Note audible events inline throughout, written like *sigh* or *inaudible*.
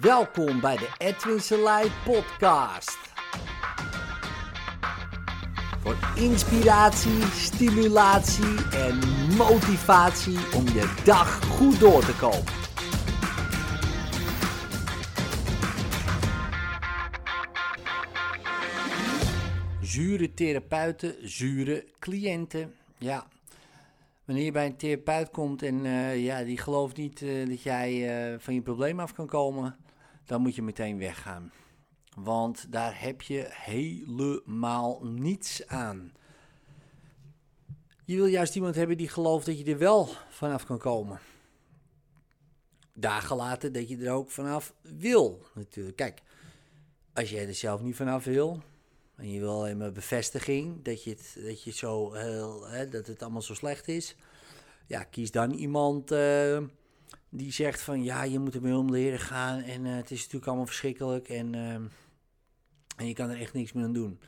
Welkom bij de Edwin Selei podcast. Voor inspiratie, stimulatie en motivatie om je dag goed door te komen. Zure therapeuten, zure cliënten. Ja, wanneer je bij een therapeut komt en eh, ja, die gelooft niet eh, dat jij eh, van je probleem af kan komen, dan moet je meteen weggaan. Want daar heb je helemaal niets aan. Je wil juist iemand hebben die gelooft dat je er wel vanaf kan komen. Dagen later dat je er ook vanaf wil, natuurlijk. Kijk, als jij er zelf niet vanaf wil, en je wil alleen bevestiging dat, je het, dat, je zo heel, hè, dat het allemaal zo slecht is. Ja, kies dan iemand uh, die zegt van ja, je moet ermee om leren gaan en uh, het is natuurlijk allemaal verschrikkelijk en, uh, en je kan er echt niks meer aan doen.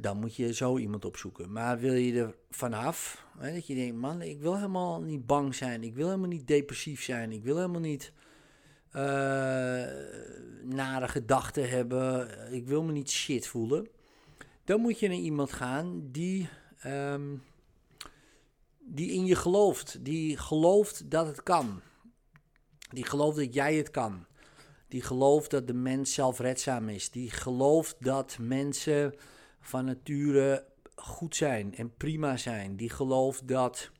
dan moet je zo iemand opzoeken. Maar wil je er vanaf, hè, dat je denkt, man, ik wil helemaal niet bang zijn, ik wil helemaal niet depressief zijn, ik wil helemaal niet uh, nare gedachten hebben. Ik wil me niet shit voelen. Dan moet je naar iemand gaan die, um, die in je gelooft. Die gelooft dat het kan. Die gelooft dat jij het kan. Die gelooft dat de mens zelfredzaam is. Die gelooft dat mensen van nature goed zijn en prima zijn. Die gelooft dat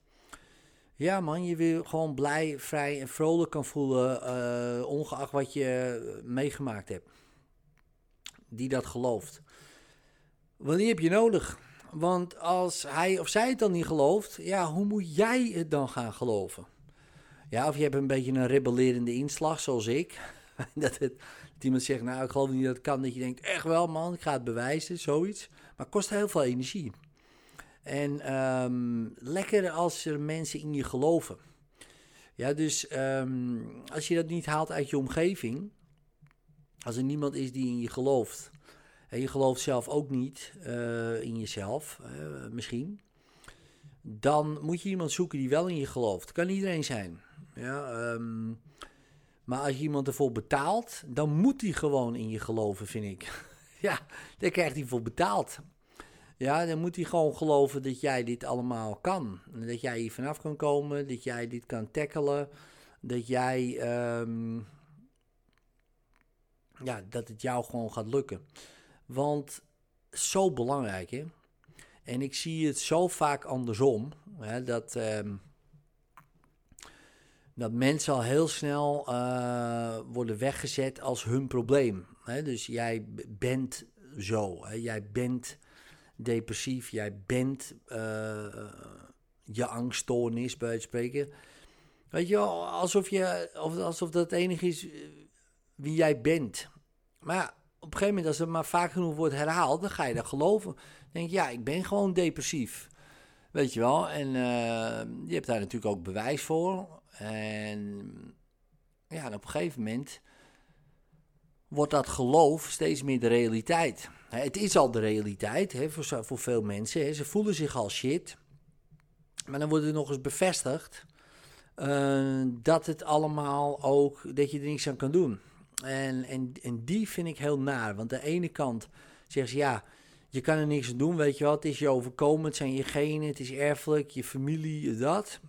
ja man, je wil gewoon blij, vrij en vrolijk kan voelen, uh, ongeacht wat je meegemaakt hebt. Die dat gelooft. Wanneer heb je nodig? Want als hij of zij het dan niet gelooft, ja, hoe moet jij het dan gaan geloven? Ja, of je hebt een beetje een rebellerende inslag, zoals ik. *laughs* dat, het, iemand zegt, nou, ik geloof niet dat het kan. Dat je denkt, echt wel man, ik ga het bewijzen, zoiets. Maar het kost heel veel energie. En um, lekker als er mensen in je geloven. Ja, dus um, als je dat niet haalt uit je omgeving, als er niemand is die in je gelooft, en je gelooft zelf ook niet uh, in jezelf, uh, misschien, dan moet je iemand zoeken die wel in je gelooft. Kan iedereen zijn. Ja, um, maar als je iemand ervoor betaalt, dan moet die gewoon in je geloven, vind ik. *laughs* ja, daar krijgt hij voor betaald. Ja, dan moet hij gewoon geloven dat jij dit allemaal kan. Dat jij hier vanaf kan komen, dat jij dit kan tackelen, dat jij, um, ja, dat het jou gewoon gaat lukken. Want zo belangrijk, hè. En ik zie het zo vaak andersom, hè, dat, um, dat mensen al heel snel uh, worden weggezet als hun probleem. Hè. Dus jij bent zo, hè. jij bent depressief, jij bent uh, je angststoornis bij het spreken. Weet je wel, alsof, je, alsof dat het enige is wie jij bent. Maar ja, op een gegeven moment, als het maar vaak genoeg wordt herhaald, dan ga je dat geloven. Dan denk je, ja, ik ben gewoon depressief. Weet je wel, en uh, je hebt daar natuurlijk ook bewijs voor. En ja, op een gegeven moment wordt dat geloof steeds meer de realiteit. Het is al de realiteit hè, voor, voor veel mensen. Hè. Ze voelen zich al shit. Maar dan wordt het nog eens bevestigd uh, dat het allemaal ook, dat je er niks aan kan doen. En, en, en die vind ik heel naar. Want aan de ene kant zeggen ze ja, je kan er niks aan doen, weet je wat. Het is je overkomen, het zijn je genen, het is erfelijk, je familie, dat.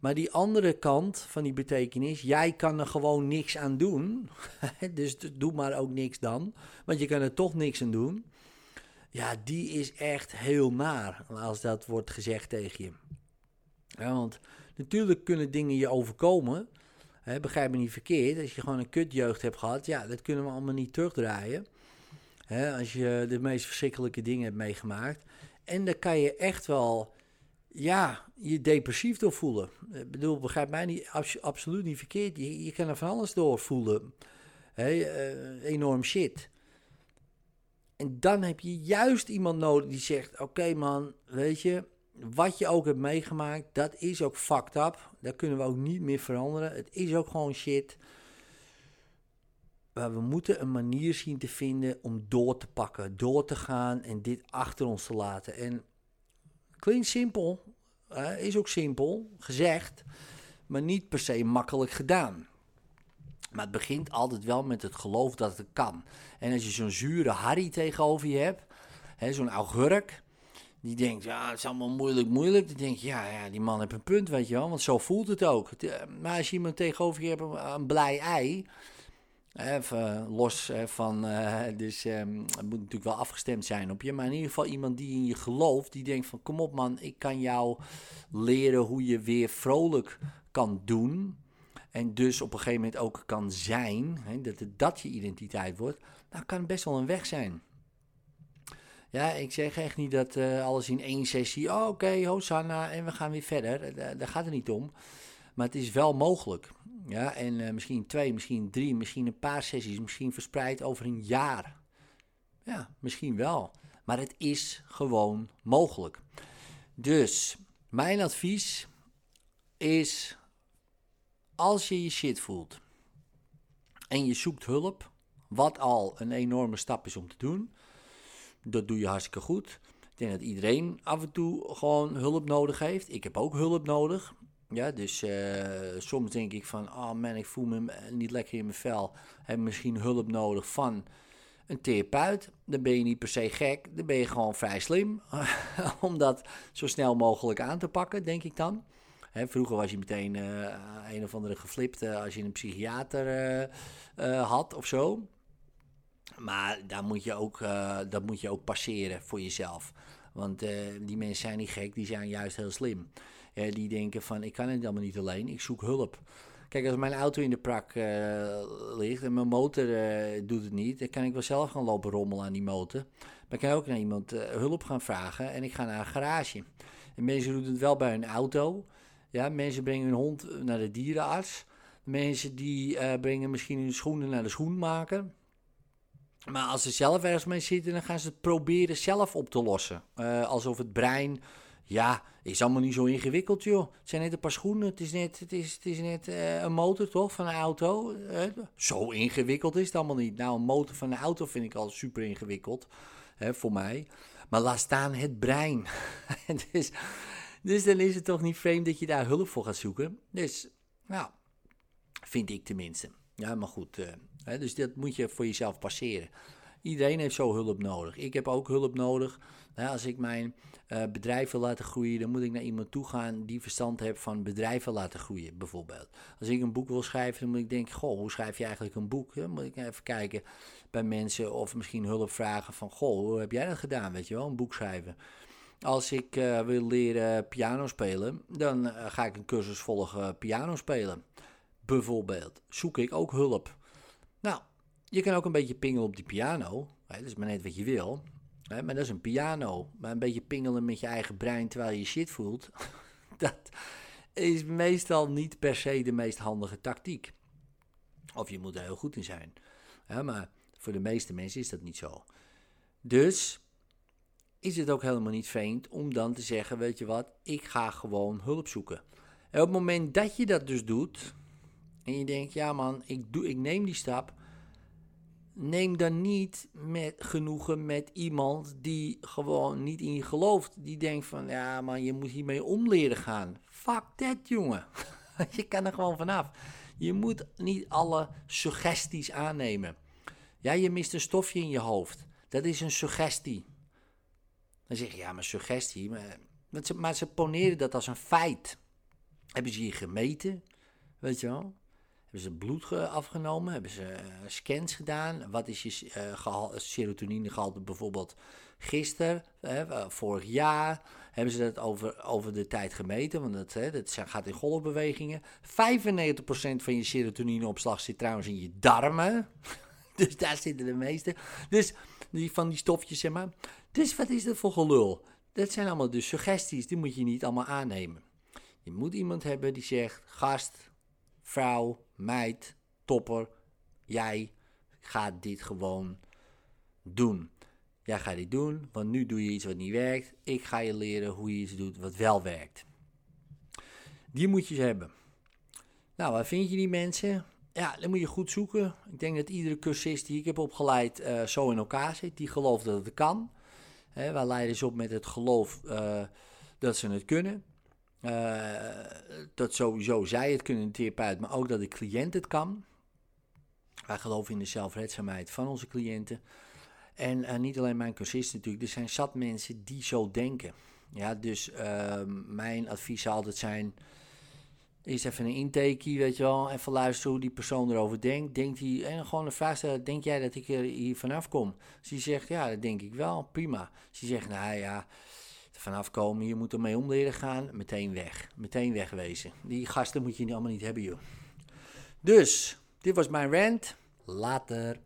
Maar die andere kant van die betekenis, jij kan er gewoon niks aan doen. *laughs* dus doe maar ook niks dan, want je kan er toch niks aan doen. Ja, die is echt heel naar als dat wordt gezegd tegen je. Ja, want natuurlijk kunnen dingen je overkomen. Begrijp me niet verkeerd. Als je gewoon een kutjeugd hebt gehad, ja, dat kunnen we allemaal niet terugdraaien. Als je de meest verschrikkelijke dingen hebt meegemaakt. En dan kan je echt wel ja, je depressief door voelen. Ik bedoel, begrijp mij niet, absoluut niet verkeerd. Je, je kan er van alles door voelen. Uh, enorm shit. En dan heb je juist iemand nodig die zegt: Oké, man, weet je, wat je ook hebt meegemaakt, dat is ook fucked up. Dat kunnen we ook niet meer veranderen. Het is ook gewoon shit. Maar we moeten een manier zien te vinden om door te pakken, door te gaan en dit achter ons te laten. En Klinkt simpel, is ook simpel gezegd, maar niet per se makkelijk gedaan. Maar het begint altijd wel met het geloof dat het kan. En als je zo'n zure Harry tegenover je hebt, zo'n augurk, die denkt, ja, het is allemaal moeilijk, moeilijk. Dan denk je, ja, ja, die man heeft een punt, weet je wel, want zo voelt het ook. Maar als je iemand tegenover je hebt, een blij ei, Even los van, uh, dus het moet natuurlijk wel afgestemd zijn op je. Maar in ieder geval iemand die in je gelooft, die denkt van kom op man, ik kan jou leren hoe je weer vrolijk kan doen. En dus op een gegeven moment ook kan zijn, hè, dat het dat je identiteit wordt. Nou kan best wel een weg zijn. Ja, ik zeg echt niet dat uh, alles in één sessie, oh, oké, okay, Hosanna, en we gaan weer verder. Daar gaat het niet om. Maar het is wel mogelijk. Ja, en uh, misschien twee, misschien drie, misschien een paar sessies, misschien verspreid over een jaar. Ja, misschien wel. Maar het is gewoon mogelijk. Dus mijn advies is: als je je shit voelt en je zoekt hulp, wat al een enorme stap is om te doen, dat doe je hartstikke goed. Ik denk dat iedereen af en toe gewoon hulp nodig heeft. Ik heb ook hulp nodig. Ja, dus uh, soms denk ik van, oh man, ik voel me niet lekker in mijn vel. Heb misschien hulp nodig van een therapeut. Dan ben je niet per se gek, dan ben je gewoon vrij slim. *laughs* om dat zo snel mogelijk aan te pakken, denk ik dan. Hè, vroeger was je meteen uh, een of andere geflipt als je een psychiater uh, had of zo. Maar daar moet je ook, dat moet je ook passeren voor jezelf. Want die mensen zijn niet gek, die zijn juist heel slim die denken van ik kan het allemaal niet alleen, ik zoek hulp. Kijk, als mijn auto in de prak uh, ligt en mijn motor doet het niet, dan kan ik wel zelf gaan lopen rommelen aan die motor. Maar ik kan ook naar iemand hulp gaan vragen en ik ga naar een garage. En mensen doen het wel bij een auto. Ja, mensen brengen hun hond naar de dierenarts. Mensen die brengen misschien hun schoenen naar de schoenmaker. Maar als ze zelf ergens mee zitten, dan gaan ze het proberen zelf op te lossen. alsof het brein ja, is allemaal niet zo ingewikkeld, joh. Het zijn net een paar schoenen. Het is net, het is, het is net uh, een motor, toch, van een auto. Uh, zo ingewikkeld is het allemaal niet. Nou, een motor van een auto vind ik al super ingewikkeld, hè, voor mij. Maar laat staan het brein. *laughs* dus, dus dan is het toch niet vreemd dat je daar hulp voor gaat zoeken. Dus, nou, vind ik tenminste. Ja, maar goed. Dus dat moet je voor jezelf passeren. Iedereen heeft zo hulp nodig. Ik heb ook hulp nodig. als ik mijn uh, bedrijf wil laten groeien, dan moet ik naar iemand toe gaan die verstand heeft van bedrijven laten groeien, bijvoorbeeld. Als ik een boek wil schrijven, dan moet ik denken: Goh, hoe schrijf je eigenlijk een boek? Dan moet ik even kijken bij mensen of misschien hulp vragen van: Goh, hoe heb jij dat gedaan? Weet je wel, een boek schrijven. Als ik uh, wil leren piano spelen, dan uh, ga ik een cursus volgen piano spelen. Bijvoorbeeld. Zoek ik ook hulp. Nou, je kan ook een beetje pingelen op die piano. Hè, dat is maar net wat je wil. Hè, maar dat is een piano. Maar een beetje pingelen met je eigen brein terwijl je shit voelt. *laughs* dat is meestal niet per se de meest handige tactiek. Of je moet er heel goed in zijn. maar voor de meeste mensen is dat niet zo. Dus is het ook helemaal niet vreemd om dan te zeggen: Weet je wat, ik ga gewoon hulp zoeken. En op het moment dat je dat dus doet. En je denkt: Ja, man, ik, doe, ik neem die stap neem dan niet met genoegen met iemand die gewoon niet in je gelooft. Die denkt van, ja man, je moet hiermee om leren gaan. Fuck that, jongen. *laughs* je kan er gewoon vanaf. Je moet niet alle suggesties aannemen. Ja, je mist een stofje in je hoofd. Dat is een suggestie. Dan zeg je, ja, maar suggestie. Maar, maar ze poneren dat als een feit. Hebben ze je gemeten? Weet je wel? Hebben ze bloed afgenomen? Hebben ze uh, scans gedaan? Wat is je uh, gehalte, serotoninegehalte bijvoorbeeld gisteren, uh, vorig jaar? Hebben ze dat over, over de tijd gemeten? Want dat, hè, dat gaat in golfbewegingen. 95% van je serotonineopslag zit trouwens in je darmen. *laughs* dus daar zitten de meeste. Dus die, van die stofjes, zeg maar. Dus wat is dat voor gelul? Dat zijn allemaal dus suggesties, die moet je niet allemaal aannemen. Je moet iemand hebben die zegt: gast, vrouw, meid, topper, jij gaat dit gewoon doen. Jij gaat dit doen, want nu doe je iets wat niet werkt. Ik ga je leren hoe je iets doet wat wel werkt. Die moet je hebben. Nou, waar vind je die mensen? Ja, dan moet je goed zoeken. Ik denk dat iedere cursist die ik heb opgeleid uh, zo in elkaar zit. Die gelooft dat het kan. He, wij leiden ze op met het geloof uh, dat ze het kunnen. Uh, dat sowieso zij het kunnen, een therapeut, maar ook dat de cliënt het kan. Wij geloven in de zelfredzaamheid van onze cliënten. En uh, niet alleen mijn cursisten natuurlijk, er zijn zat mensen die zo denken. Ja, dus uh, mijn advies zal altijd zijn, eerst even een intake, weet je wel, even luisteren hoe die persoon erover denkt. Denkt hij, en gewoon een vraag stellen, denk jij dat ik er hier vanaf kom? Hij zegt, ja, dat denk ik wel, prima. Hij zegt, nou ja, vanaf komen, je moet ermee om leren gaan, meteen weg. Meteen wegwezen. Die gasten moet je allemaal niet hebben, joh. Dus, dit was mijn rant. Later.